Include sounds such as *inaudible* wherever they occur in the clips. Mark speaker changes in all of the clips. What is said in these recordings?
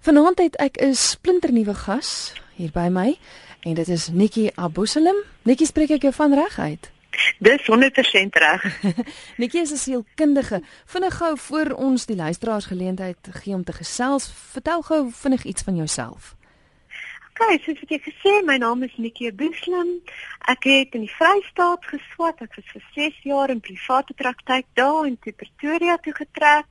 Speaker 1: Vanaand het ek 'n splinternuwe gas hier by my en dit is Nikki Abusalim. Nikki, spreek ek jou van reg uit?
Speaker 2: Dis 100% reg. *laughs*
Speaker 1: Nikki is 'n sielkundige. Vinnig gou voor ons die luisteraars geleentheid gee om te gesels, vertel gou vinnig iets van jouself.
Speaker 2: Okay, soos ek gesê, my naam is Nikki Buslam. Ek het in die Vrystaat geswat. Ek was vir 6 jaar in private praktyk daar in Pretoria toe getrek.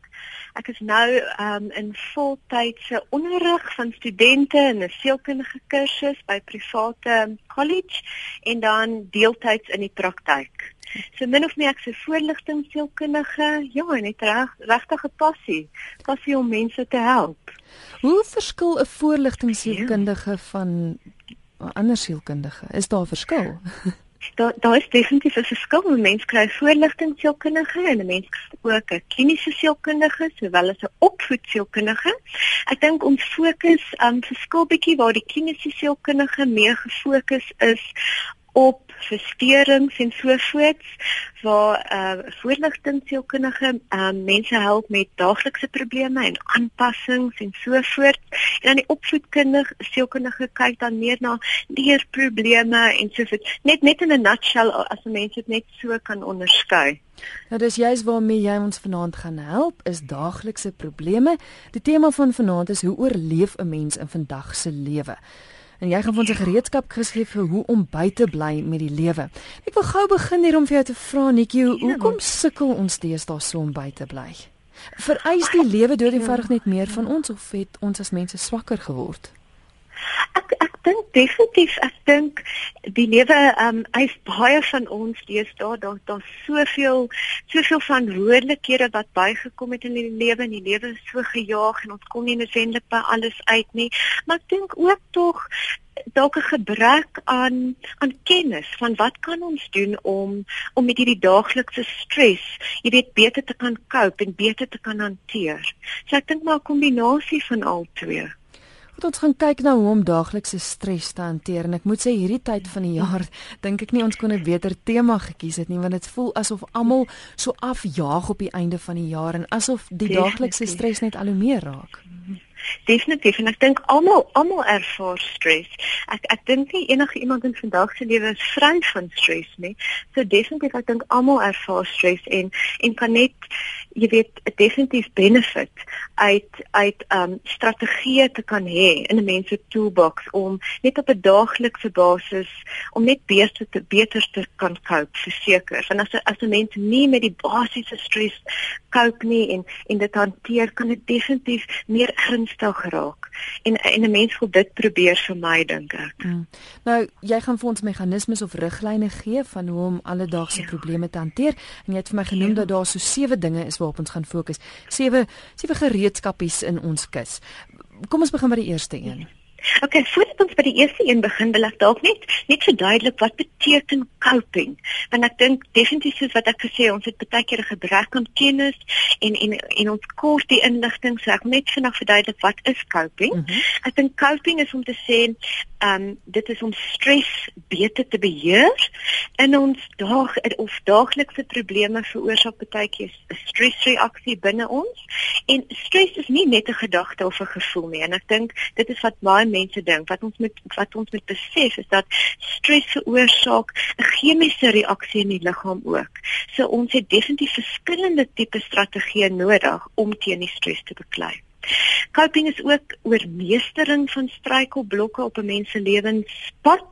Speaker 2: Ek is nou um in voltydse onderrig van studente in 'n sielkundige kursus by private college en dan deeltyds in die praktyk. So min of meer ek se voorligting sielkundige, ja, en het reg regtig 'n passie, passie om mense te help.
Speaker 1: Hoe verskil 'n voorligting sielkundige van 'n ander sielkundige? Is daar 'n verskil?
Speaker 2: Daar daar is definitief 'n verskil. 'n Mens kry voorligting sielkundige en 'n mens ook 'n kliniese sielkundige sowel as 'n opvoedsielkundige. Ek dink ons fokus um verskil bietjie waar die kliniese sielkundige meer gefokus is op versteurings en so voort waar uh voorligtingsielkundige uh mense help met daaglikse probleme en aanpassings en so voort en dan die opvoedkundige sielkundige kyk dan meer na leerprobleme en so voort net net in 'n nutshell as mense dit net so kan onderskei
Speaker 1: Nou dis juist waarmee jy ons vanaand gaan help is daaglikse probleme. Die tema van vanaand is hoe oorleef 'n mens in vandag se lewe. En jy gaan vir ons 'n gereedskap geskryf vir hoe om by te bly met die lewe. Ek wil gou begin hier om vir jou te vra Netjie, hoe, hoekom sukkel ons deesdae so om by te bly? Vereis die lewe dood eenvoudig net meer van ons of het ons as mense swakker geword?
Speaker 2: Ek ek dink definitief ek dink die lewe ehm um, eis baie van ons deesdae daar daar's soveel soveel verantwoordelikhede wat bygekom het in die lewe en die lewe is so gejaag en ons kom nie noodwendig by alles uit nie maar ek dink ook tog dalk 'n gebrek aan aan kennis van wat kan ons doen om om met hierdie daaglikse stres, jy weet, beter te kan cope en beter te kan hanteer. So ek dink maar 'n kombinasie van al twee.
Speaker 1: Wat ons gaan kyk na hoe om daaglikse stres te hanteer. En ek moet sê hierdie tyd van die jaar *laughs* dink ek nie ons kon 'n beter tema gekies het nie want dit voel asof almal so afjaag op die einde van die jaar en asof die daaglikse stres net al hoe meer raak.
Speaker 2: Definitief en ek dink almal almal ervaar stres. Ek ek dink nie enige iemand in vandag se lewe is vry van stres nie. So definitief ek dink almal ervaar stres en en kan net jy weet definitief benefit uit uit um strategieë te kan hê in 'n mens se toolbox om net op 'n daaglikse basis om net beter te beter te kan cope verseker. Want as as 'n mens nie met die basiese stres cope nie en en dit hanteer kan dit definitief meer ernstig geraak. En en 'n mens wil dit probeer vermy dink ek. Hmm.
Speaker 1: Nou jy gaan vir ons meganismes of riglyne gee van hoe om alledaagse ja. probleme te hanteer en jy het vir my genoem ja. dat daar so sewe dinge is waarop ons gaan fokus. Sewe sewe gereedskapies in ons kus. Kom ons begin by die eerste een.
Speaker 2: OK, voordat ons by die eerste een begin, wil ek dalk net net verduidelik wat beteken coping. Want ek dink definitief soos wat ek gesê, ons het baie keer 'n gebrek aan kennis en en en ons kort die inligting, so ek net vinnig verduidelik wat is coping. Mm -hmm. Ek dink coping is om te sê, ehm um, dit is om stres beter te beheer in ons daag of daaglikse probleme veroorsaak baie keer 'n stresreaksie binne ons. En stres is nie net 'n gedagte of 'n gevoel nie. En ek dink dit is wat baie mense dink wat ons met wat ons met besef is dat stres veroorsaak 'n chemiese reaksie in die liggaam ook. So ons het definitief verskillende tipe strategieë nodig om teen die stres te beklei. Coping is ook oormeestering van struikelblokke op 'n mens se lewenspad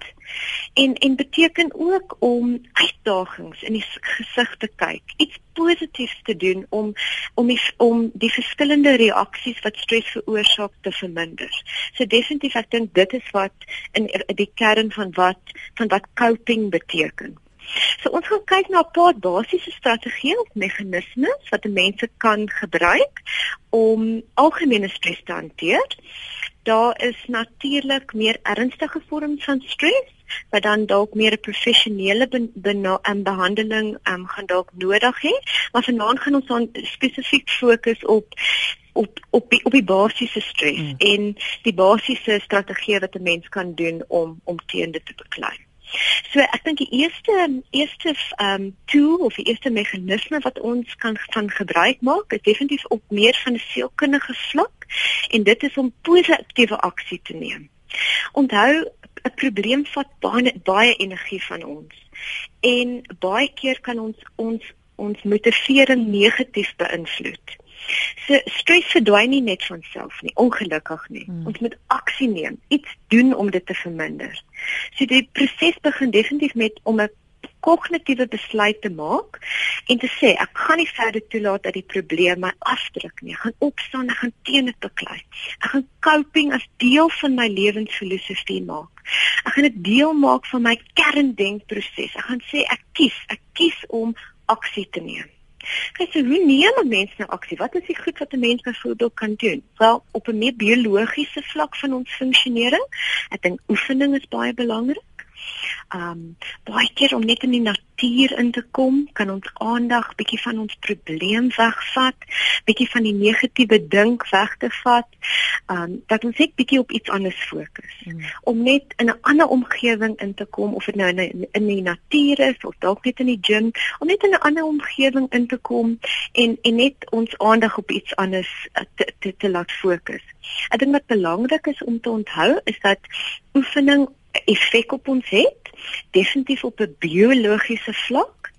Speaker 2: en en beteken ook om uitdagings in die gesig te kyk, iets positiefs te doen om om die, om die verskillende reaksies wat stres veroorsaak te verminder. So definitief ek dink dit is wat in die kern van wat van wat coping beteken. So ons gaan kyk na 'n paar basiese strategieë of meganismes wat mense kan gebruik om algemene stres te hanteer. Daar is natuurlik meer ernstige vorms van stres wat dan dalk meer 'n professionele be be um, behandeling um, gaan dalk nodig hê, maar vanaand gaan ons dan spesifiek fokus op op op die, op die basiese stres mm. en die basiese strategieë wat 'n mens kan doen om om teen dit te beklei. So ek dink die eerste eerste ehm um, tool of die eerste meganisme wat ons kan van gebruik maak, is definitief op meer van 'n sielkundige vlak en dit is om positiewe aksie te neem. Onthou, 'n probleem vat baie baie energie van ons. En baie keer kan ons ons ons motivering negatief beïnvloed. So stres verdwyn nie net van self nie, ongelukkig nie. Hmm. Ons moet aksie neem, iets doen om dit te verminder. So die proses begin definitief met om 'n kognitiewe besluit te maak en te sê ek gaan nie verder toelaat dat die probleem my afdruk nie. Ek gaan opstaan, ek gaan teen dit beklei. Ek gaan coping as deel van my lewensfilosofie maak. Ek gaan dit deel maak van my kerndenkproses. Ek gaan sê ek kies, ek kies om aksie te neem. Kyk, so hoe neem 'n mens nou aksie? Wat is die goed wat 'n mens byvoorbeeld kan doen? Wel, op 'n meer biologiese vlak van ons funksionering, ek dink oefening is baie belangrik. Um baie keer om net in die natuur in te kom, kan ons aandag bietjie van ons probleem wegvat, bietjie van die negatiewe dink weg te vat. Um dat ons net bietjie op iets anders fokus. Hmm. Om net in 'n ander omgewing in te kom of dit nou in in die natuur is of dalk net in die gym, om net in 'n ander omgewing in te kom en en net ons aandag op iets anders uh, te te, te laat fokus. Ek dink wat belangrik is om te onthou is dat oefening effek op ons het, definitief op 'n biologiese vlak.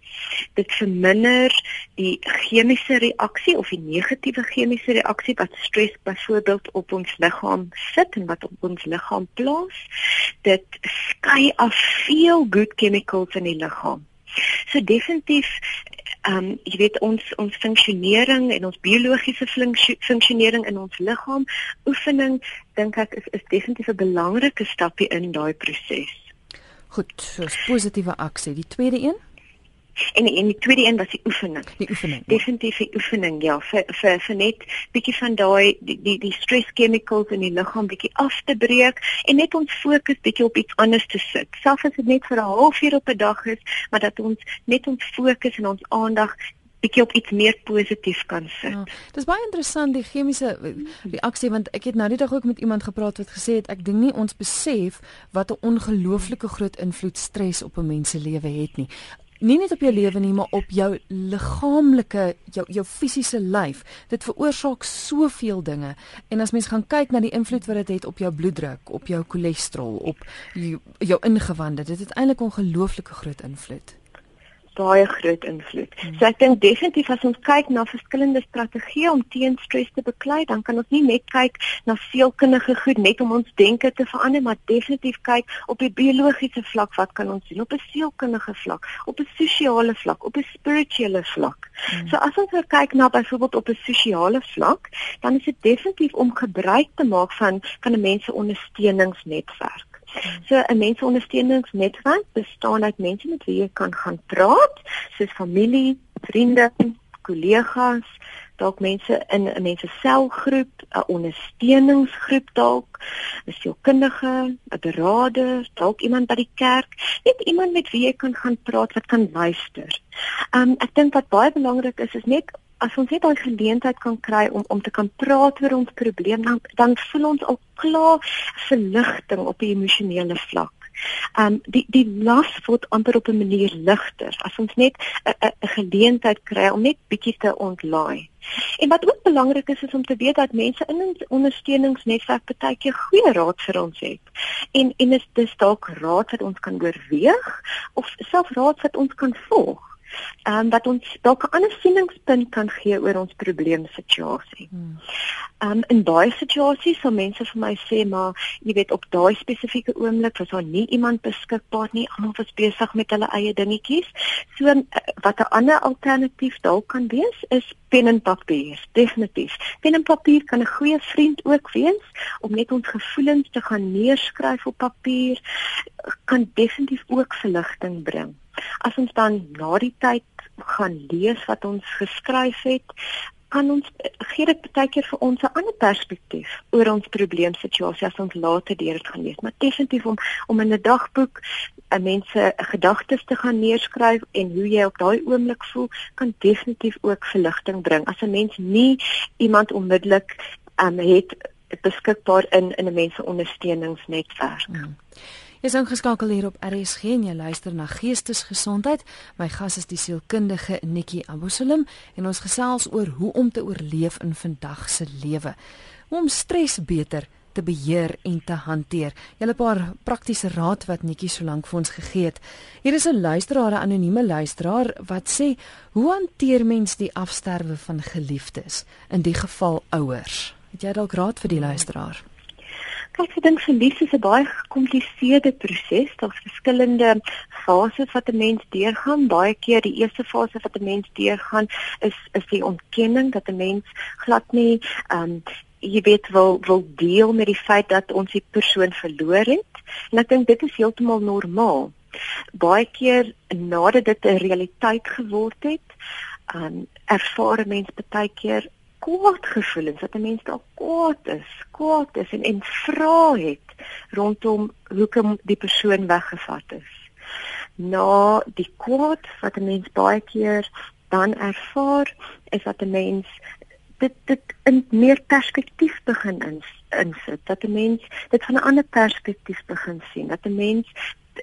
Speaker 2: Dit verminder die chemiese reaksie of die negatiewe chemiese reaksie wat stres byvoorbeeld op ons liggaam sit en wat op ons liggaam plaas. Dit skei af veel good chemicals in die liggaam. So definitief ehm um, jy weet ons ons funksionering en ons biologiese funksionering in ons liggaam oefening dink ek is is definitief 'n belangrike stapie in daai proses.
Speaker 1: Goed, so positiewe aksie. Die tweede een?
Speaker 2: En en die tweede een was die oefening.
Speaker 1: Die oefening.
Speaker 2: Ja. Definitief die oefening, ja, vir vir vir net bietjie van daai die die die stress chemicals in die liggaam bietjie af te breek en net ons fokus bietjie op iets anders te sit. Selfs as dit net vir 'n halfuur op 'n dag is, maar dat ons net ons fokus en ons aandag bietjie op iets meer positief kan sit. Ja,
Speaker 1: dis baie interessant die chemiese reaksie want ek het nou net ook met iemand gepraat wat gesê het ek dink nie ons besef wat 'n ongelooflike groot invloed stres op 'n mens se lewe het nie nie net op jou lewe nie, maar op jou liggaamlike, jou jou fisiese lyf. Dit veroorsaak soveel dinge. En as mens gaan kyk na die invloed wat dit het op jou bloeddruk, op jou cholesterol, op jou, jou ingewande, dit het eintlik ongelooflike groot invloed
Speaker 2: baie groot invloed. Hmm. So ek dink definitief as ons kyk na verskillende strategieë om teen stres te beklei, dan kan ons nie net kyk na sielkundige goed net om ons denke te verander, maar definitief kyk op die biologiese vlak wat kan ons doen op 'n sielkundige vlak, op 'n sosiale vlak, op 'n spirituele vlak. Hmm. So as ons nou kyk na byvoorbeeld op 'n sosiale vlak, dan is dit definitief om gebruik te maak van van 'n mense ondersteuningsnetwerk. So 'n menseondersteuningsnetwerk bestaan uit mense met wie jy kan gaan praat, soos familie, vriende, kollegas, dalk mense in 'n mense selgroep, 'n ondersteuningsgroep dalk, 'n sielkundige, 'n beraader, dalk iemand by die kerk, net iemand met wie jy kan gaan praat wat kan luister. Um ek dink wat baie belangrik is is net as ons net daai geleentheid kan kry om om te kan praat oor ons probleem dan dan voel ons al klaar verligting op die emosionele vlak. Um die die las word amper op 'n manier ligter as ons net 'n geleentheid kry om net bietjie te ontlaai. En wat ook belangrik is is om te weet dat mense in 'n ondersteuningsnetwerk baie keer goeie raad vir ons het. En en is dis dalk raad wat ons kan oorweeg of self raad wat ons kan volg ehm um, wat ons dalk 'n ander sieningspunt kan gee oor ons probleemsituasie. Hmm. Ehm um, in baie situasies sal mense vir my sê maar jy weet op daai spesifieke oomblik was daar nie iemand beskikbaar nie, almal was besig met hulle eie dingetjies. So uh, wat 'n ander alternatief dalk kan wees is pen en papier, definitief. Pen en papier kan 'n goeie vriend ook wees om net ons gevoelens te gaan neerskryf op papier kan definitief ook verligting bring. As ons dan na die tyd gaan lees wat ons geskryf het, kan ons gee dit baie keer vir ons 'n ander perspektief oor ons probleemsituasie as ons later deur dit gaan lees. Maar definitief om om in 'n dagboek 'n mense gedagtes te gaan neerskryf en hoe jy op daai oomblik voel, kan definitief ook verligting bring. As 'n mens nie iemand onmiddellik um, het beskikbaar in in 'n mense ondersteuningsnetwerk. Hmm.
Speaker 1: Jy is ingeskakel hier op RSG en jy luister na Geestesgesondheid. My gas is die sielkundige Nikki Abusalem en ons gesels oor hoe om te oorleef in vandag se lewe. om stres beter te beheer en te hanteer. Julle paar praktiese raad wat Netjie so lank vir ons gegee het. Hier is 'n luisteraar, 'n anonieme luisteraar wat sê: "Hoe hanteer mens die afsterwe van geliefdes, in die geval ouers?" Het jy dalk raad vir die luisteraar?
Speaker 2: Kyk, ek dink verlies is 'n baie gekompliseerde proses. Daar's verskillende fases wat 'n mens deurgaan. Baie keer die eerste fase wat 'n mens deurgaan is is die ontkenning dat 'n mens glad nie ehm um, jy weet wil wil deel met die feit dat ons die persoon verloor het. En ek dink dit is heeltemal normaal. Baie keer nadat dit 'n realiteit geword het, um, ervaar 'n mens baie keer kwaad gevoelens dat 'n mens dalk kwaad is, kwaad is en en vra het rondom hoekom die persoon weggevat is. Na die kwaad wat 'n mens baie keer dan ervaar is dat 'n mens dit dit in meer perspektief begin ins, insit dat 'n mens dit van 'n ander perspektief begin sien dat 'n mens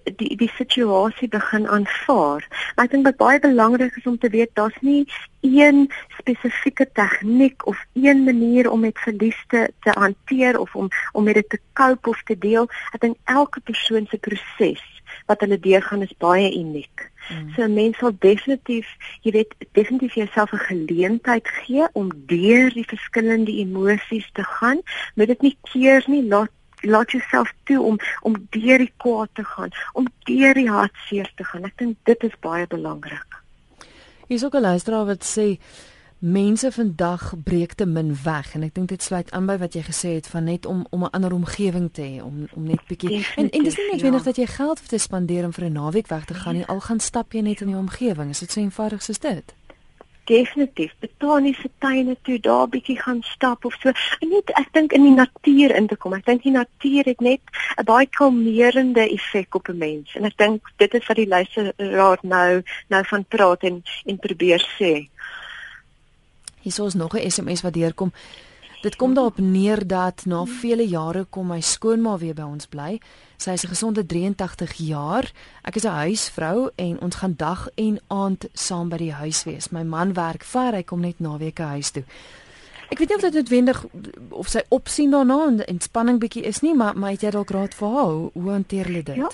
Speaker 2: die die situasie begin aanvaar. Maar ek dink wat baie belangrik is om te weet, daar's nie een spesifieke tegniek of een manier om met verlies te, te hanteer of om om met dit te cope of te deel. Ek dink elke persoon se proses wat hulle deurgaan is baie uniek. Mm. So mense sal definitief, jy weet, definitief jouself 'n geleentheid gee om deur die verskillende emosies te gaan. Moet dit nie keer nie, laat laat jouself toe om om deur die kwaad te gaan, om deur die hartseer te gaan. Ek dink dit is baie belangrik.
Speaker 1: Hier is ook 'n luisteraar wat sê mense vandag breek te min weg en ek dink dit sluit aan by wat jy gesê het van net om om 'n ander omgewing te hê, om om net bietjie en en dis nie noodwendig ja. dat jy geld hoef te spandeer om vir 'n naweek weg te gaan nie, al gaan stap jy net in die omgewing. Is dit so eenvoudig soos dit?
Speaker 2: Definitief botaniese tuine toe daar bietjie gaan stap of so. En net ek dink in die natuur in te kom. Ek dink die natuur het net 'n baie kalmerende effek op 'n mens. En ek dink dit is wat die luisteraar nou nou van praat en en probeer sê.
Speaker 1: Hier is nog 'n SMS wat deurkom. Dit kom daarop neer dat na vele jare kom my skoonma weer by ons bly. Sy is 'n gesonde 83 jaar. Ek is 'n huisvrou en ons gaan dag en aand saam by die huis wees. My man werk ver, hy kom net naweke huis toe. Ek weet nie of dit noodwendig of sy opsien daarna en spanning bietjie is nie, maar my het jy dalk raad vir haar hoe hanteer jy dit?
Speaker 2: Ja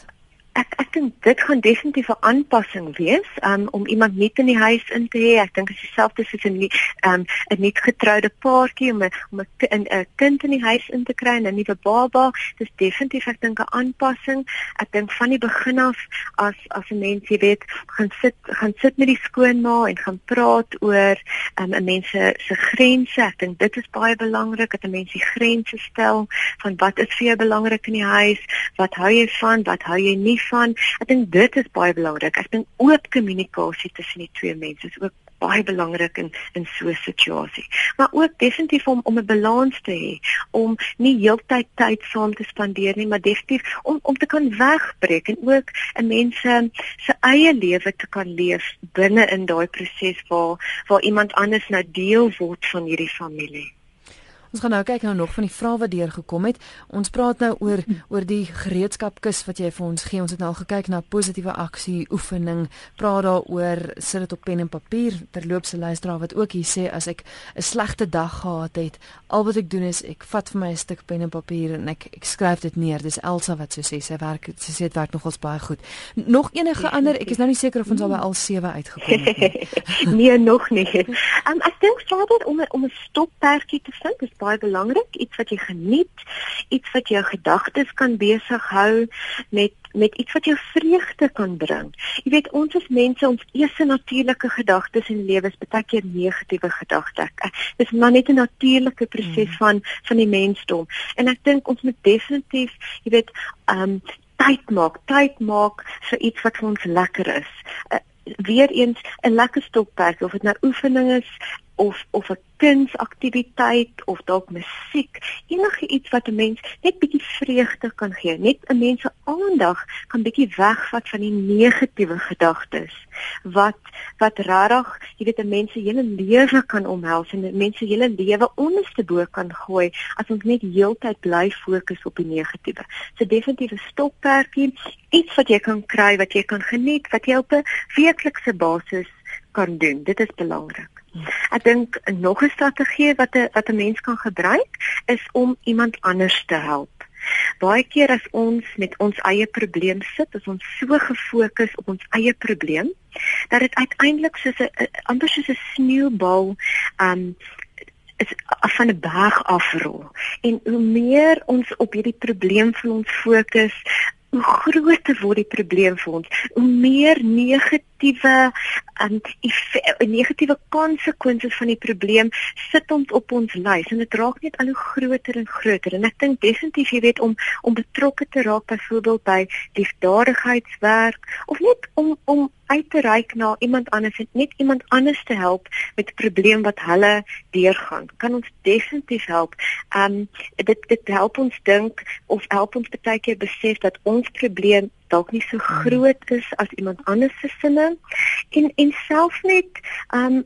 Speaker 2: ek ek dink dit gaan definitief 'n aanpassing wees um, om iemand nie in die huis in te hê. Ek dink dit is dieselfde soos 'n um, 'n nie getroude paartjie om 'n om 'n 'n kind in die huis in te kry en 'n nuwe baba. Dis definitief ek dink 'n aanpassing. Ek dink van die begin af as as 'n mens jy weet gaan sit gaan sit met die skoonma en gaan praat oor um, 'n um, mens se se grense. Ek dink dit is baie belangrik dat 'n mens die grense stel van wat is vir jou belangrik in die huis, wat hou jy van, wat hou jy nie van ek dink dit is baie belangrik. Ek dink oop kommunikasie tussen die twee mense is ook baie belangrik in in so 'n situasie. Maar ook definitief om om 'n balans te hê, om nie heeltyd tyd saam te spandeer nie, maar definitief om om te kan wegbreek en ook 'n mens se eie lewe te kan leef binne in daai proses waar waar iemand anders nou deel word van hierdie familie.
Speaker 1: Ons gaan nou kyk nou nog van die vrae wat deurgekom het. Ons praat nou oor oor die gereedskapkis wat jy vir ons gee. Ons het nou al gekyk na positiewe aksie oefening. Praat daaroor sit dit op pen en papier. Terloops se luisteraar wat ook hier sê as ek 'n slegte dag gehad het, al wat ek doen is ek vat vir my 'n stuk pen en papier en ek ek skryf dit neer. Dis Elsa wat so sê. Sy werk sy sê dit werk nogals baie goed. Nog enige ander? Ek is nou nie seker of ons al by al 7 uitgekom het
Speaker 2: nie. *laughs* nee, nog nie. Um, ek dink verder om om 'n stoppertjie te vind baie belangrik, iets wat jy geniet, iets wat jou gedagtes kan besig hou met met iets wat jou vreugde kan bring. Jy weet ons as mense ons eerste natuurlike gedagtes in lewe is baie keer negatiewe gedagtes. Dit is maar net 'n natuurlike proses mm. van van die mensdom. En ek dink ons moet definitief, jy weet, ehm um, tyd maak, tyd maak vir iets wat vir ons lekker is. Uh, weer eens 'n lekker stokperd of dit nou oefening is of of 'n kunsaktiwiteit of dalk musiek, enige iets wat 'n mens net bietjie vreugde kan gee, net 'n mens se aandag kan bietjie wegvat van die negatiewe gedagtes wat wat rarig, jy weet 'n mens se hele lewe kan omhels en 'n mens se hele lewe onderste bo kan gooi as ons net heeltyd bly fokus op die negatiewe. So definitief 'n stoppertjie, iets wat jy kan kry wat jy kan geniet, wat jy op 'n weeklikse basis kan doen. Dit is belangrik. Ek dink nog 'n strategie wat 'n wat 'n mens kan gebruik is om iemand anders te help. Baie keer as ons met ons eie probleem sit, is ons so gefokus op ons eie probleem dat dit uiteindelik soos 'n amper soos 'n sneeubal um is van 'n berg afrol. En hoe meer ons op hierdie probleem van ons fokus, hoe groter word die probleem vir ons. Hoe meer negatiewe um, negatiewe konsekwensies van die probleem sit ons op ons lys en dit raak net al hoe groter en groter. En ek dink definitief jy weet om om betrokke te raak byvoorbeeld by liefdadigheidswerk of net om om uit te reik na iemand anders en net iemand anders te help met 'n probleem wat hulle deurgaan. Kan ons definitief help. Um dit dit help ons dink of help ons baie keer besef dat ons probleem dalk nie so groot is as iemand anders se sinne. En en selfs net um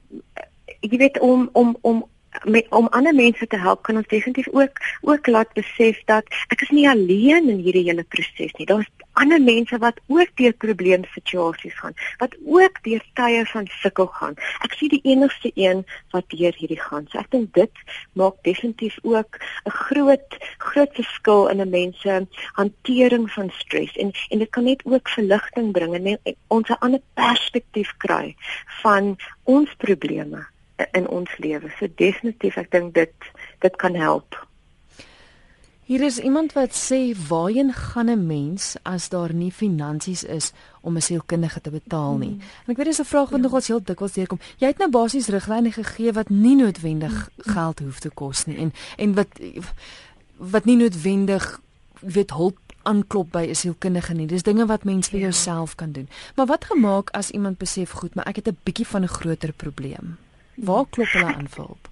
Speaker 2: jy weet om om om met om ander mense te help kan ons definitief ook ook laat besef dat ek is nie alleen in hierdie hele proses nie. Daar's ander mense wat ook deur probleemsituasies gaan, wat ook deur tye van sukkel gaan. Ek sien die enigste een wat deur hierdie gaan. So ek dink dit maak definitief ook 'n groot groot verskil in 'n mens se hantering van stres en en dit kan net ook verligting bring en ons 'n ander perspektief kry van ons probleme in ons lewe. So definitief ek dink dit dit kan help.
Speaker 1: Hier is iemand wat sê waarheen gaan 'n mens as daar nie finansies is om 'n sielkundige te betaal nie. Mm. En ek weet dis 'n vraag wat ja. nogals heel dikwels deurkom. Jy het nou basies riglyne gegee wat nie noodwendig mm. geld hoef te kos nie en en wat wat nie noodwendig weet hulp aanklop by 'n sielkundige nie. Dis dinge wat mens vir ja. jouself kan doen. Maar wat gemaak as iemand besef goed, maar ek het 'n bietjie van 'n groter probleem? Waar klop hulle aan vir hulp?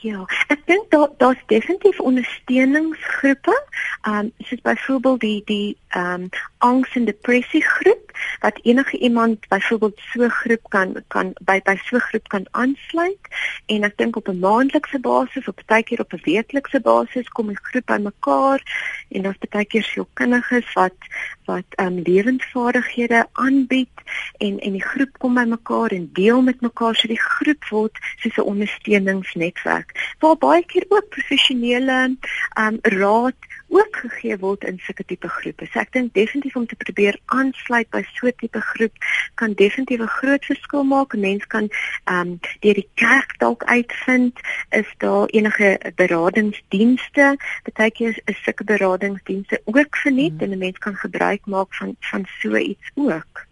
Speaker 2: Ja, ek dink daar daar's definitief ondersteuningsgroepe. Ehm um, soos byvoorbeeld die die ehm um, angs en depressie groep wat enige iemand byvoorbeeld so groep kan kan by by so groep kan aansluit. En ek dink op 'n maandelikse basis of baie keer op 'n weeklikse basis kom die groep bymekaar. En daar's baie keer sielkundiges wat wat ehm um, lewensvaardighede aanbied. En en die groep kom bymekaar en deel met mekaar. So die groep word soos 'n ondersteuningsnetwerk. Waar baie keer ook professionele um raad ook gegee word in sulke tipe groepe. So ek dink definitief om te probeer aansluit by so 'n tipe groep kan definitief 'n groot verskil maak. 'n Mens kan um deur die kerk dalk uitvind is daar enige beradingsdienste. Partykeer is sulke beradingsdienste ook verniet hmm. en 'n mens kan gebruik maak van van so iets ook.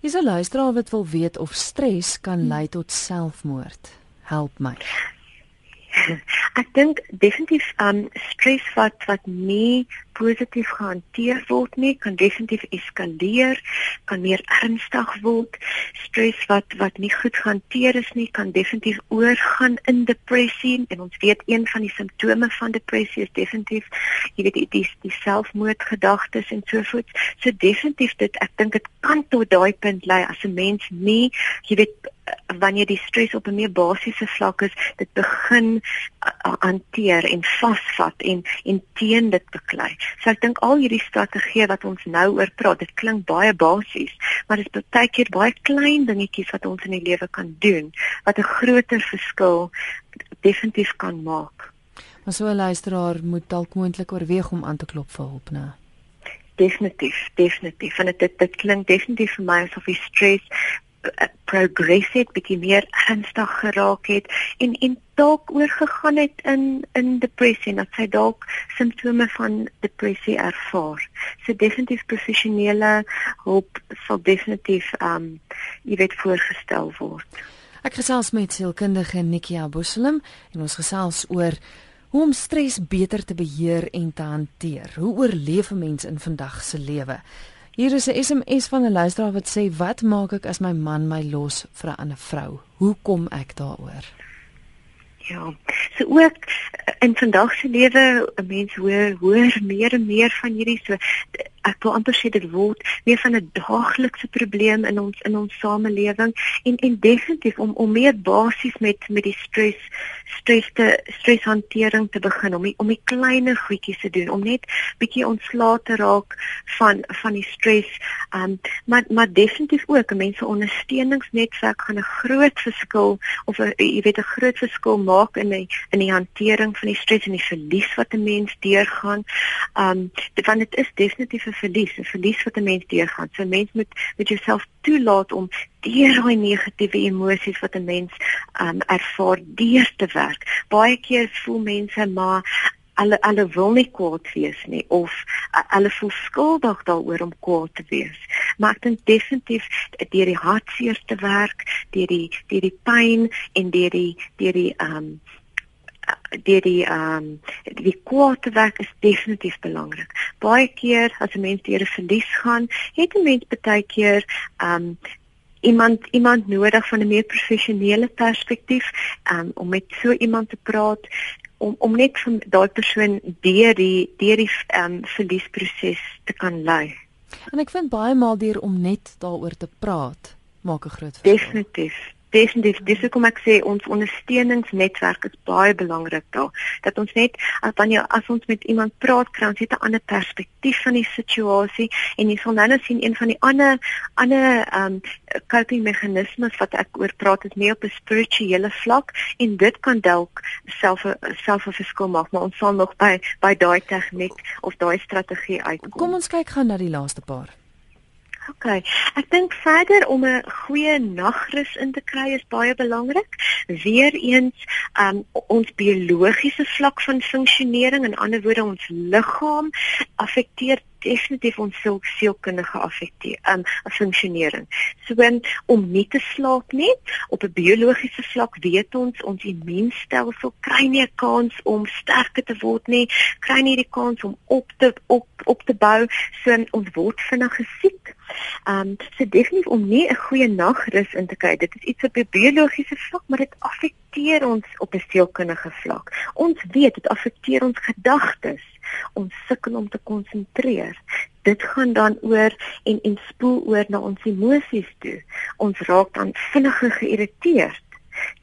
Speaker 1: Is 'n luisteraar wat wil weet of stres kan lei tot selfmoord. Help my. *laughs*
Speaker 2: Ek dink definitief um stres wat wat nie positief gehanteer word nie, kan definitief eskaleer, kan meer ernstig word. Stres wat wat nie goed gehanteer is nie, kan definitief oorgaan in depressie en ons weet een van die simptome van depressie is definitief jy weet die die, die selfmoordgedagtes en so voort. So definitief dit ek dink dit kan tot daai punt lei as 'n mens nie jy weet wanneer die stres op 'n meer basiese vlak is, dit begin hanteer en vasvat en en teen dit beklei. So ek dink al hierdie strategieë wat ons nou oor praat, dit klink baie basies, maar dit is baie keer baie klein dingetjies wat ons in die lewe kan doen wat 'n groter verskil definitief kan maak.
Speaker 1: Maar so 'n luisteraar moet dalk moontlik oorweeg om aan te klop vir hulp, né?
Speaker 2: Definitief, definitief. En dit dit, dit klink definitief vir my asof die stres progress het bietjie meer ernstig geraak het en en dalk oorgegaan het in in depressie en dat sy dalk simptome van depressie ervaar. So definitief professionele hulp sal definitief um jy weet voorgestel word.
Speaker 1: Ek gesels met sielkundige Nikia Boselem en ons gesels oor hoe om stres beter te beheer en te hanteer. Hoe oorleef 'n mens in vandag se lewe? Hier is 'n SMS van 'n luisteraar wat sê wat maak ek as my man my los vir 'n ander vrou? Hoe kom ek daaroor?
Speaker 2: Ja. So ook in vandag se lewe, 'n mens hoor hoor meer en meer van hierdie so ek wil amper sê dit word meer van 'n daaglikse probleem in ons in ons samelewing en en definitief om om meer basies met met die stres stres te streshantering te begin om die, om die kleiner goedjies te doen om net bietjie ontslae te raak van van die stres. Um maar maar definitief ook 'n mens se ondersteuningsnetwerk gaan 'n groot verskil of 'n jy weet 'n groot verskil maak in die in die hantering van die stres en die verlies wat 'n mens deurgaan. Um want dit is definitief 'n verlies 'n verlies wat 'n mens deurgaan so 'n mens moet met jouself toelaat om deur daai negatiewe emosies wat 'n mens um ervaar deur te werk. Baie keer voel mense maar hulle hulle wil nie kwaad wees nie of hulle voel skuldig daaroor om kwaad te wees. Maar ek dink definitief deur die hartseer te werk, deur die deur die pyn en deur die deur die um deur die ehm um, die kwaad werk is definitief belangrik. Baie keer as 'n mens deur 'n verlies gaan, het 'n mens baie keer ehm um, iemand iemand nodig van 'n meer professionele perspektief um, om met so iemand te praat om om net van daai persoon deur die deur die um, verliesproses te kan lei.
Speaker 1: En ek vind baie maal deur om net daaroor te praat maak 'n groot verskil.
Speaker 2: Definitief definitief dis hoekom ek sê ons ondersteuningsnetwerk is baie belangrik daar. Dat ons net as wanneer as ons met iemand praat kry ons net 'n ander perspektief van die situasie en jy sal nou nou sien een van die ander ander um coping meganismes wat ek oor praat is meer op 'n spirituele vlak en dit kan dalk self self 'n verskil maak maar ons sal nog by by daai tegniek of daai strategie uitkom.
Speaker 1: Kom ons kyk gou na die laaste paar
Speaker 2: OK. Ek dink verder om 'n goeie nagrus in te kry is baie belangrik. Weereens, um ons biologiese vlak van funksionering, in ander woorde ons liggaam, affekteer definitief ons sielkundige affekteer um funksionering. So um, om nie te slaap nie op 'n biologiese vlak weet ons ons immuunstelsel kry nie 'n kans om sterker te word nie, kry nie die kans om op te op op te bou, so um, ons word vinnig siek. Um so definitief om nie 'n goeie nagrus in te kry. Dit is iets op 'n biologiese vlak, maar dit affekteer ons op 'n sielkundige vlak. Ons weet dit affekteer ons gedagtes ons sukkel om te konsentreer. Dit gaan dan oor en en spoel oor na ons emosies toe. Ons raak dan vinniger geïrriteerd.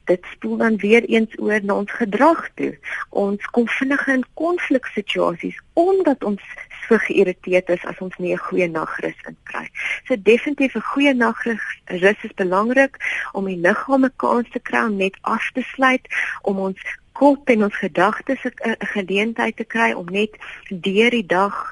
Speaker 2: Dit spoel dan weer eens oor na ons gedrag toe. Ons kom vinniger in konfliksituasies omdat ons so geïrriteerd is as ons nie 'n goeie nagrus inkry. So definitief 'n goeie nagrus is belangrik om die liggaam 'n kans te kry om net af te sluit, om ons kop en ons gedagtes 'n geleentheid te kry om net deur die dag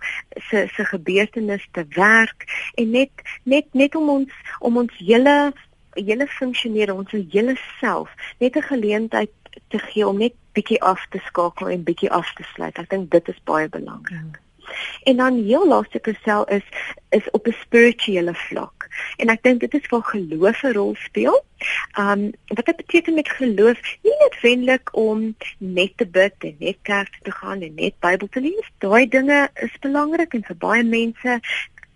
Speaker 2: se se gebeurtenisse te werk en net net net om ons om ons hele hele funksioneer ons hele self net 'n geleentheid te gee om net bietjie af te skakel en bietjie af te sluit. Ek dink dit is baie belangrik. Hmm. En dan heel laaste kersel is is op 'n spirituele vlak. En ek dink dit is waar geloof 'n rol speel. Um wat dit beteken met geloof, nie noodwendig om net te bid en net kerk te gaan en net Bybel te lees. Daai dinge is belangrik en vir baie mense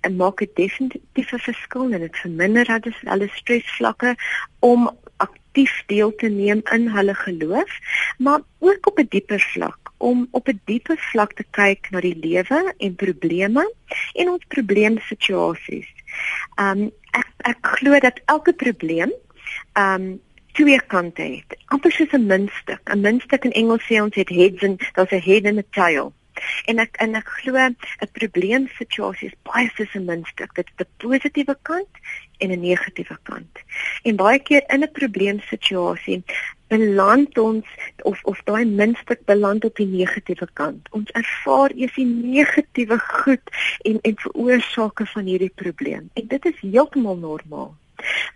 Speaker 2: en maak dit definitief 'n verskil en dit verminder hulle hulle stresvlakke om aktief deel te neem in hulle geloof, maar ook op 'n dieper vlak om op 'n dieper vlak te kyk na die lewe en probleme en ons probleemsituasies. Um ek ek glo dat elke probleem um twee kante het. Amper soos 'n muntstuk. 'n Muntstuk in Engels sê ons het heads and daar's 'n head and a tail. En ek en ek glo 'n probleemsituasie is baie soos 'n muntstuk. Dit het 'n positiewe kant en 'n negatiewe kant. En baie keer in 'n probleemsituasie beland ons of of daai muntstuk beland op die negatiewe kant. Ons ervaar eers die negatiewe goed en en veroorsake van hierdie probleem. En dit is heeltemal normaal.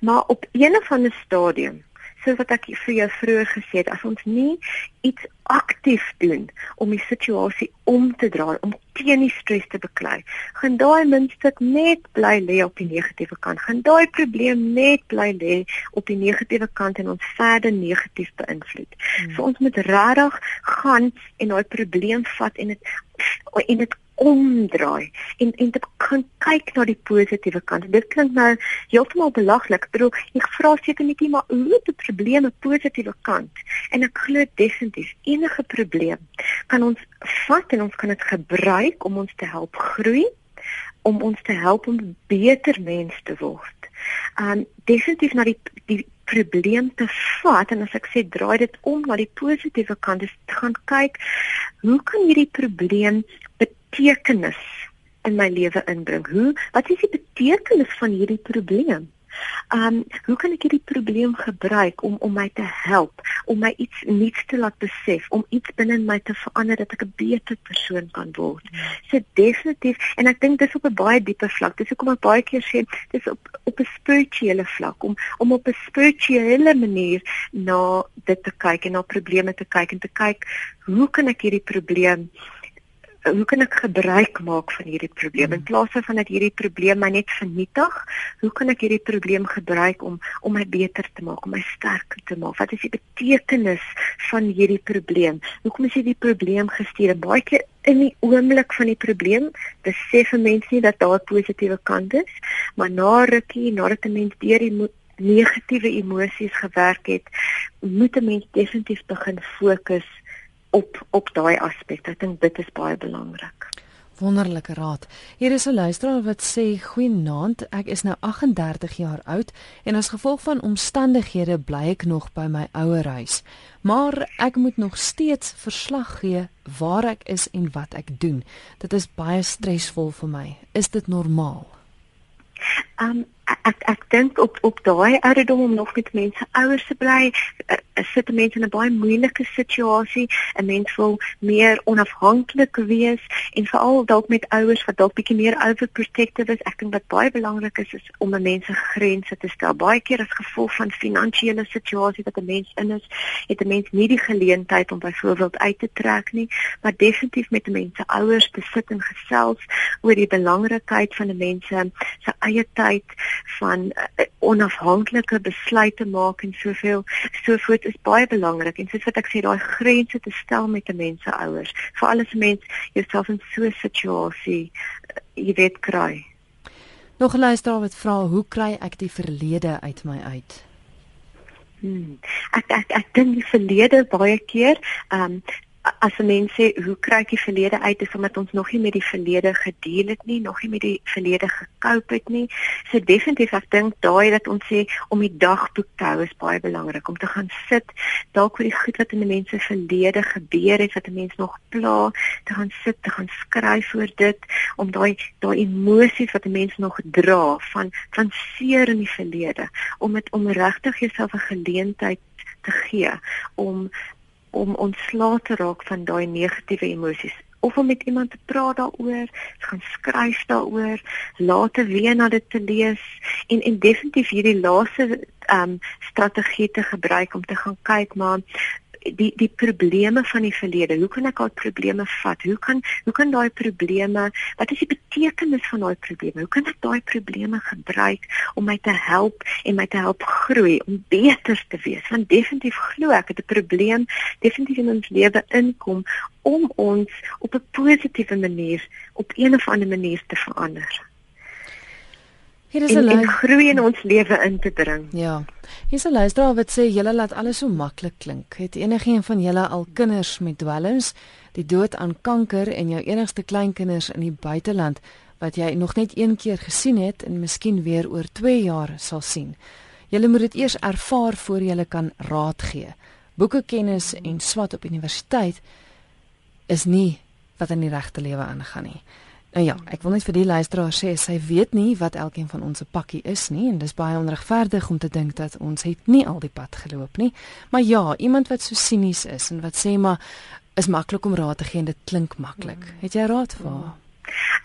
Speaker 2: Maar op 'n of ander stadium soos wat ek vir jou vroeër gesê het, as ons nie iets aktief doen om die situasie om te draai, om teen die stres te beklei, gaan daai muntstuk net bly lê op die negatiewe kant. Gaan daai probleem net bly lê op die negatiewe kant en ons verder negatief beïnvloed. Hmm. So ons moet regtig gaan en daai probleem vat en dit en dit omdraai en en dit kan kyk na die positiewe kant. Dit klink nou heeltemal belaglik. Ek bedoel, ek vra seker net nie maar hoe het 'n probleem 'n positiewe kant? En ek glo definitief enige probleem kan ons vat en ons kan dit gebruik om ons te help groei om ons te help om beter mens te word. Um definitief na die die probleem te vat en as ek sê draai dit om na die positiewe kant, dis gaan kyk hoe kan hierdie probleem betekenis in my lewe inbring? Hoe wat is die betekenis van hierdie probleem? Um hoe kan ek hierdie probleem gebruik om om my te help, om my iets nuuts te laat besef, om iets binne my te verander dat ek 'n beter persoon kan word. So definitief en ek dink dis op 'n baie dieper vlak. Dis hoekom ek baie keer sê dis op op 'n spirituele vlak om om op 'n spirituele manier na dit te kyk en na probleme te kyk en te kyk hoe kan ek hierdie probleem hoe kan ek gebruik maak van hierdie probleem in plaas van dat hierdie probleem my net vernietig? Hoe kan ek hierdie probleem gebruik om om my beter te maak, om my sterker te maak? Wat is die betekenis van hierdie probleem? Hoekom is hierdie probleem gestuur? Baie keer in die oomblik van die probleem, besef 'n mens nie dat daar 'n positiewe kant is, maar na rukkie, nadat 'n mens deur die negatiewe emosies gewerk het, moet 'n mens definitief begin fokus op op daai aspek. Ek dink dit is baie belangrik.
Speaker 1: Wonderlike raad. Hier is 'n luisteraar wat sê: "Goeienaand, ek is nou 38 jaar oud en as gevolg van omstandighede bly ek nog by my ouer huis. Maar ek moet nog steeds verslag gee waar ek is en wat ek doen. Dit is baie stresvol vir my. Is dit normaal?"
Speaker 2: Um ek ek dink op op daai ouderdom om nog met mense ouers te bly, uh, sit mense in 'n baie moeilike situasie. 'n Mens wil meer onafhanklik wees en veral dalk met ouers wat dalk bietjie meer overprotective is. Ek dink wat baie belangrik is is om 'n mens se grense te stel. Baie keer as gevolg van finansiële situasie wat 'n mens in is, het 'n mens nie die geleentheid om byvoorbeeld uit te trek nie, maar definitief met 'n mens se ouers te sit en gesels oor die belangrikheid van 'n mens se eie tyd van uh, onafhanklike besluite maak en soveel sovoorts is baie belangrik. En soos wat ek sê daai grense te stel met 'n mens se ouers. Vir alles mens jouself in so 'n situasie uh, jy weet kry.
Speaker 1: Nog 'n luisteraar wat vra hoe kry ek die verlede uit my uit?
Speaker 2: Hmm. Ek ek ek dink die verlede baie keer, ehm um, as 'n mens sê hoe kry ek die verlede uit is omdat ons nog nie met die verlede gedeel het nie, nog nie met die verlede gekoop het nie. So definitief ek dink daai dat ons sê om die dagboek te hou is baie belangrik om te gaan sit dalk oor die goed wat in 'n mens se verlede gebeur het wat 'n mens nog pla, te gaan sit, te gaan skryf oor dit om daai daai emosies wat 'n mens nog dra van van seer in die verlede om dit om regtig jouself 'n geleentheid te gee om om ontslae te raak van daai negatiewe emosies. Of om met iemand te praat daaroor, gaan skryf daaroor, later weer na dit te lees en en definitief hierdie laaste ehm um, strategie te gebruik om te gaan kyk maar die die probleme van die verlede. Hoe kan ek daai probleme vat? Hoe kan hoe kan daai probleme, wat is die betekenis van daai probleme? Hoe kan ek daai probleme gebruik om my te help en my te help groei om beter te wees? Want definitief glo ek het 'n probleem definitief in ons lewe inkom om ons op 'n positiewe manier op een of ander manier te verander. Hier is 'n lyn groei in ons lewe in te bring.
Speaker 1: Ja. Hier is 'n luisteraar wat sê julle laat alles so maklik klink. Het enigiemand van julle al kinders met dwelms, die dood aan kanker en jou enigste kleinkinders in die buiteland wat jy nog net een keer gesien het en miskien weer oor 2 jaar sal sien. Julle moet dit eers ervaar voor jy kan raad gee. Boeke kennis en swat op universiteit is nie wat in die regte lewe aangaan nie. Nou ja, ek wil net vir die luisteraar sê sy weet nie wat elkeen van ons se pakkie is nie en dis baie onregverdig om te dink dat ons het nie al die pad geloop nie. Maar ja, iemand wat so sinies is en wat sê maar is maklik om raad te gee en dit klink maklik. Het jy raad vir haar?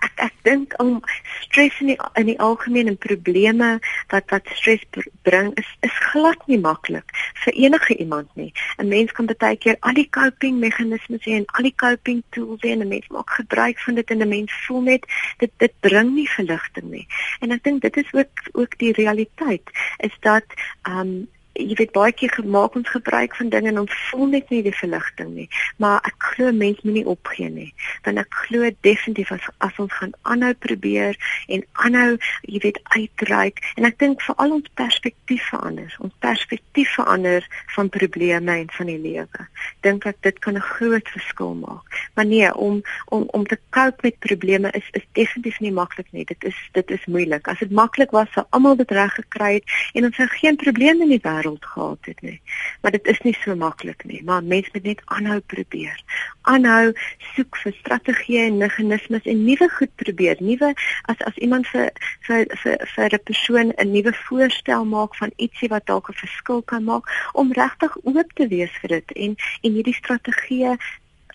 Speaker 2: Ek ek dink om stres in die in die algemeen en probleme wat wat stres bring is is glad nie maklik vir enige iemand nie. 'n Mens kan baie keer al die coping meganismes hê en al die coping tools hê en 'n mens maak gebruik van dit en 'n mens voel net dit dit bring nie verligting nie. En ek dink dit is ook ook die realiteit is dat ehm um, jy weet baie keer gemaak ons gebruik van dinge en ons voel net nie die verligting nie. Maar ek glo mens moenie opgee nie. Want ek glo definitief as as ons gaan aanhou probeer en aanhou jy weet uitreik en ek dink veral ons perspektief verander. Ons perspektief verander van probleme en van die lewe. Dink ek dit kan 'n groot verskil maak. Maar nee, om om om te cope met probleme is is definitief nie maklik nie. Dit is dit is moeilik. As dit maklik was, sou almal dit reg gekry het en ons sou geen probleme in die wêreld wêreld gehad het nie. Maar dit is nie so maklik nie, maar mense moet net aanhou probeer. Aanhou soek vir strategieë en meganismes en nuwe goed probeer. Nuwe as as iemand vir vir vir vir 'n persoon 'n nuwe voorstel maak van ietsie wat dalk 'n verskil kan maak om regtig oop te wees vir dit en en hierdie strategieë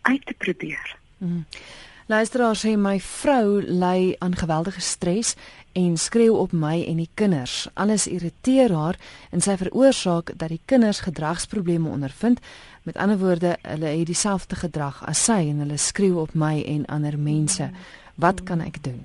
Speaker 2: uit te probeer.
Speaker 1: Hmm. Luisteraar sê my vrou ly aan geweldige stres en skreeu op my en die kinders. Alles irriteer haar en sy veroorsaak dat die kinders gedragsprobleme ondervind. Met ander woorde, hulle het dieselfde gedrag as sy en hulle skreeu op my en ander mense. Wat kan ek doen?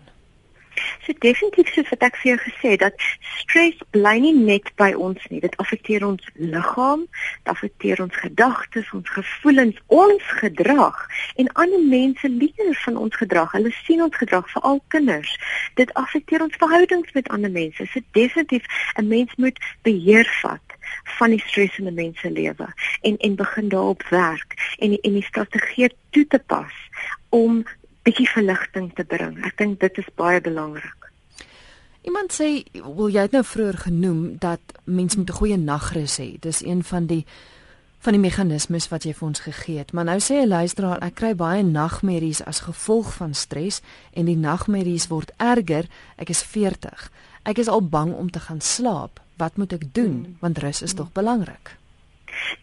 Speaker 2: So definitief soos wat ek vir jou gesê het dat stres bly nie net by ons nie. Dit affekteer ons liggaam, dit affekteer ons gedagtes, ons gevoelens, ons gedrag en ander mense leer van ons gedrag. Hulle sien ons gedrag, veral kinders. Dit affekteer ons verhoudings met ander mense. So definitief 'n mens moet beheer vat van die stres in 'n mens se lewe en en begin daarop werk en en die strategie toe te pas om bietjie verligting te bring. Ek dink dit is baie belangrik.
Speaker 1: Iemand sê, "Wil jy dit nou vroeër genoem dat mens moet 'n goeie nagrus hê?" Dis een van die van die meganismes wat jy vir ons gegee het. Maar nou sê 'n luisteraar, ek kry baie nagmerries as gevolg van stres en die nagmerries word erger. Ek is 40. Ek is al bang om te gaan slaap. Wat moet ek doen? Want rus is tog belangrik.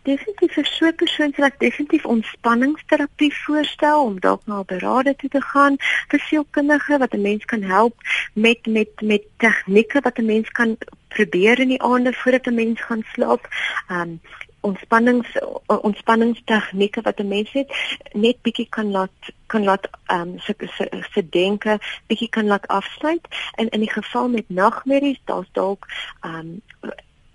Speaker 2: Definitief vir so 'n persoon sal ek definitief ontspanningsterapie voorstel om dalk na 'n beraader toe te gaan vir sielkundige wat 'n mens kan help met met met tegnieke wat 'n mens kan probeer in die aande voordat 'n mens gaan slaap. Um ontspannings ontspanningstegnieke wat 'n mens net net bietjie kan laat kan laat um se se, se denke bietjie kan laat afsluit en in die geval met nagmerries daar's dalk um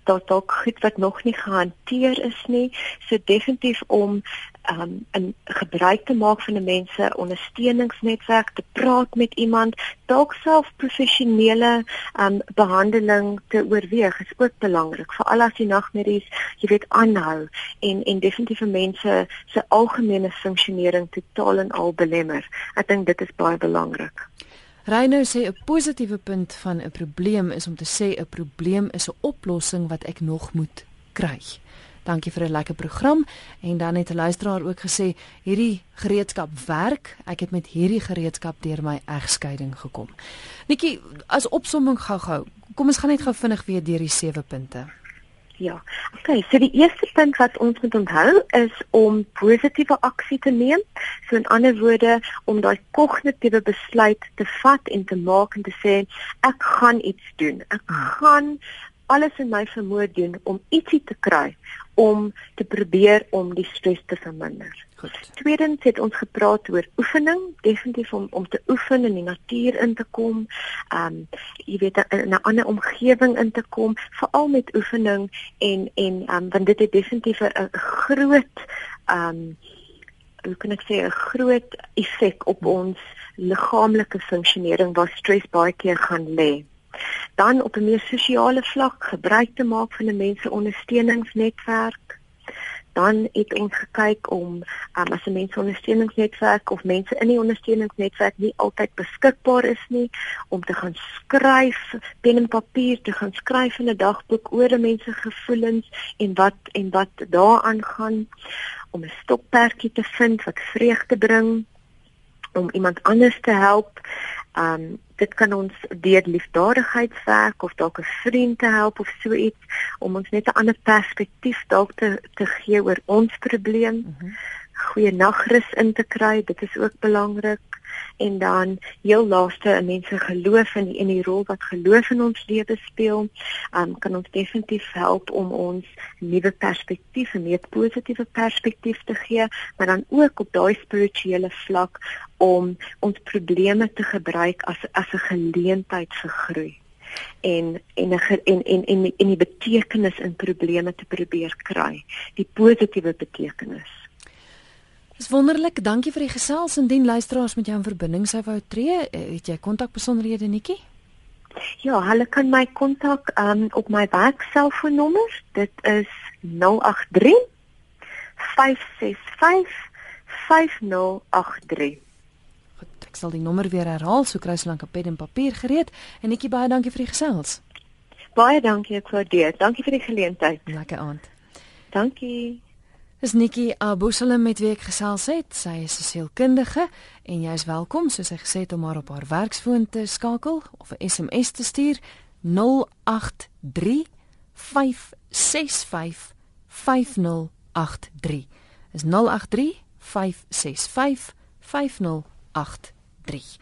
Speaker 2: daar dalk goed wat nog nie gehanteer is nie. So definitief om um 'n gebruik te maak van 'n mense ondersteuningsnetwerk, te praat met iemand, dalk self professionele um behandeling te oorweeg is ook belangrik. Veral as die nagmerries, jy weet, aanhou en en definitief vir mense se algemene funksionering totaal en al belemmer. Ek dink dit is baie belangrik.
Speaker 1: Reino sê 'n positiewe punt van 'n probleem is om te sê 'n probleem is 'n oplossing wat ek nog moet kry. Dankie vir 'n lekker program en dan het 'n luisteraar ook gesê hierdie gereedskap werk. Ek het met hierdie gereedskap deur my egskeiding gekom. Netjie, as opsomming gou-gou. Kom ons gaan net gou vinnig weer deur die sewe punte.
Speaker 2: Ja. Okay, so die eerste punt wat ons moet onthou is om positiewe aksie te neem. So in ander woorde om daai kognitiewe besluit te vat en te maak en te sê ek gaan iets doen. Ek hmm. gaan alles in my vermoë doen om ietsie te kry om te probeer om die stres te verminder. Goed. Tweedens het ons gepraat oor oefening, definitief om om te oefen in die natuur in te kom. Um jy weet in 'n ander omgewing in te kom, veral met oefening en en um want dit het definitief 'n groot um hoe kan ek sê 'n groot effek op ons liggaamlike funksionering waar stres baie keer gaan lê dan op 'n meer sosiale vlak gebruik te maak van 'n mense ondersteuningsnetwerk. Dan het ons gekyk om um, as 'n mense ondersteuningsnetwerk of mense in die ondersteuningsnetwerk nie altyd beskikbaar is nie om te gaan skryf pen en papier te gaan skryf in 'n dagboek oor 'n mens se gevoelens en wat en wat daaraan gaan om 'n stokperdjie te vind wat vreugde bring om iemand anders te help um dit kan ons deur liefdadigheidswerk of dalk 'n vriend te help of so iets om ons net 'n ander perspektief dalk te te gee oor ons probleem. Mm -hmm. Goeie nagrus in te kry, dit is ook belangrik en dan heel laaste 'n mens se geloof in die, in die rol wat geloof in ons lewe speel, um, kan ons definitief help om ons nuwe perspektief, 'n meer positiewe perspektief te gee, maar dan ook op daai spirituele vlak om ons probleme te gebruik as as 'n geleentheid vir groei. en en en en en en, en die betekenis in probleme te probeer kry, die positiewe betekenis.
Speaker 1: Dis wonderlik. Dankie vir die gesels. Indien luisteraars met jou in verbinding sou wou tree, eh, het jy kontakbesonderhede Nikki?
Speaker 2: Ja, hulle kan my kontak um, op my werkselfoonnommer. Dit is 083 565 5083.
Speaker 1: Goed, ek sal die nommer weer herhaal, so kry jy 'n pen en papier gereed en netjie baie dankie vir die gesels.
Speaker 2: Baie dankie ek waardeer. Dankie vir die geleentheid.
Speaker 1: Lekker aand.
Speaker 2: Dankie.
Speaker 1: Dis Nikki Abusalem met wie ek gesels het. Sy is 'n sielkundige en jy is welkom soos sy gesê het om haar op haar werksfoon te skakel of 'n SMS te stuur 083 565 5083. Is 083 565 5083.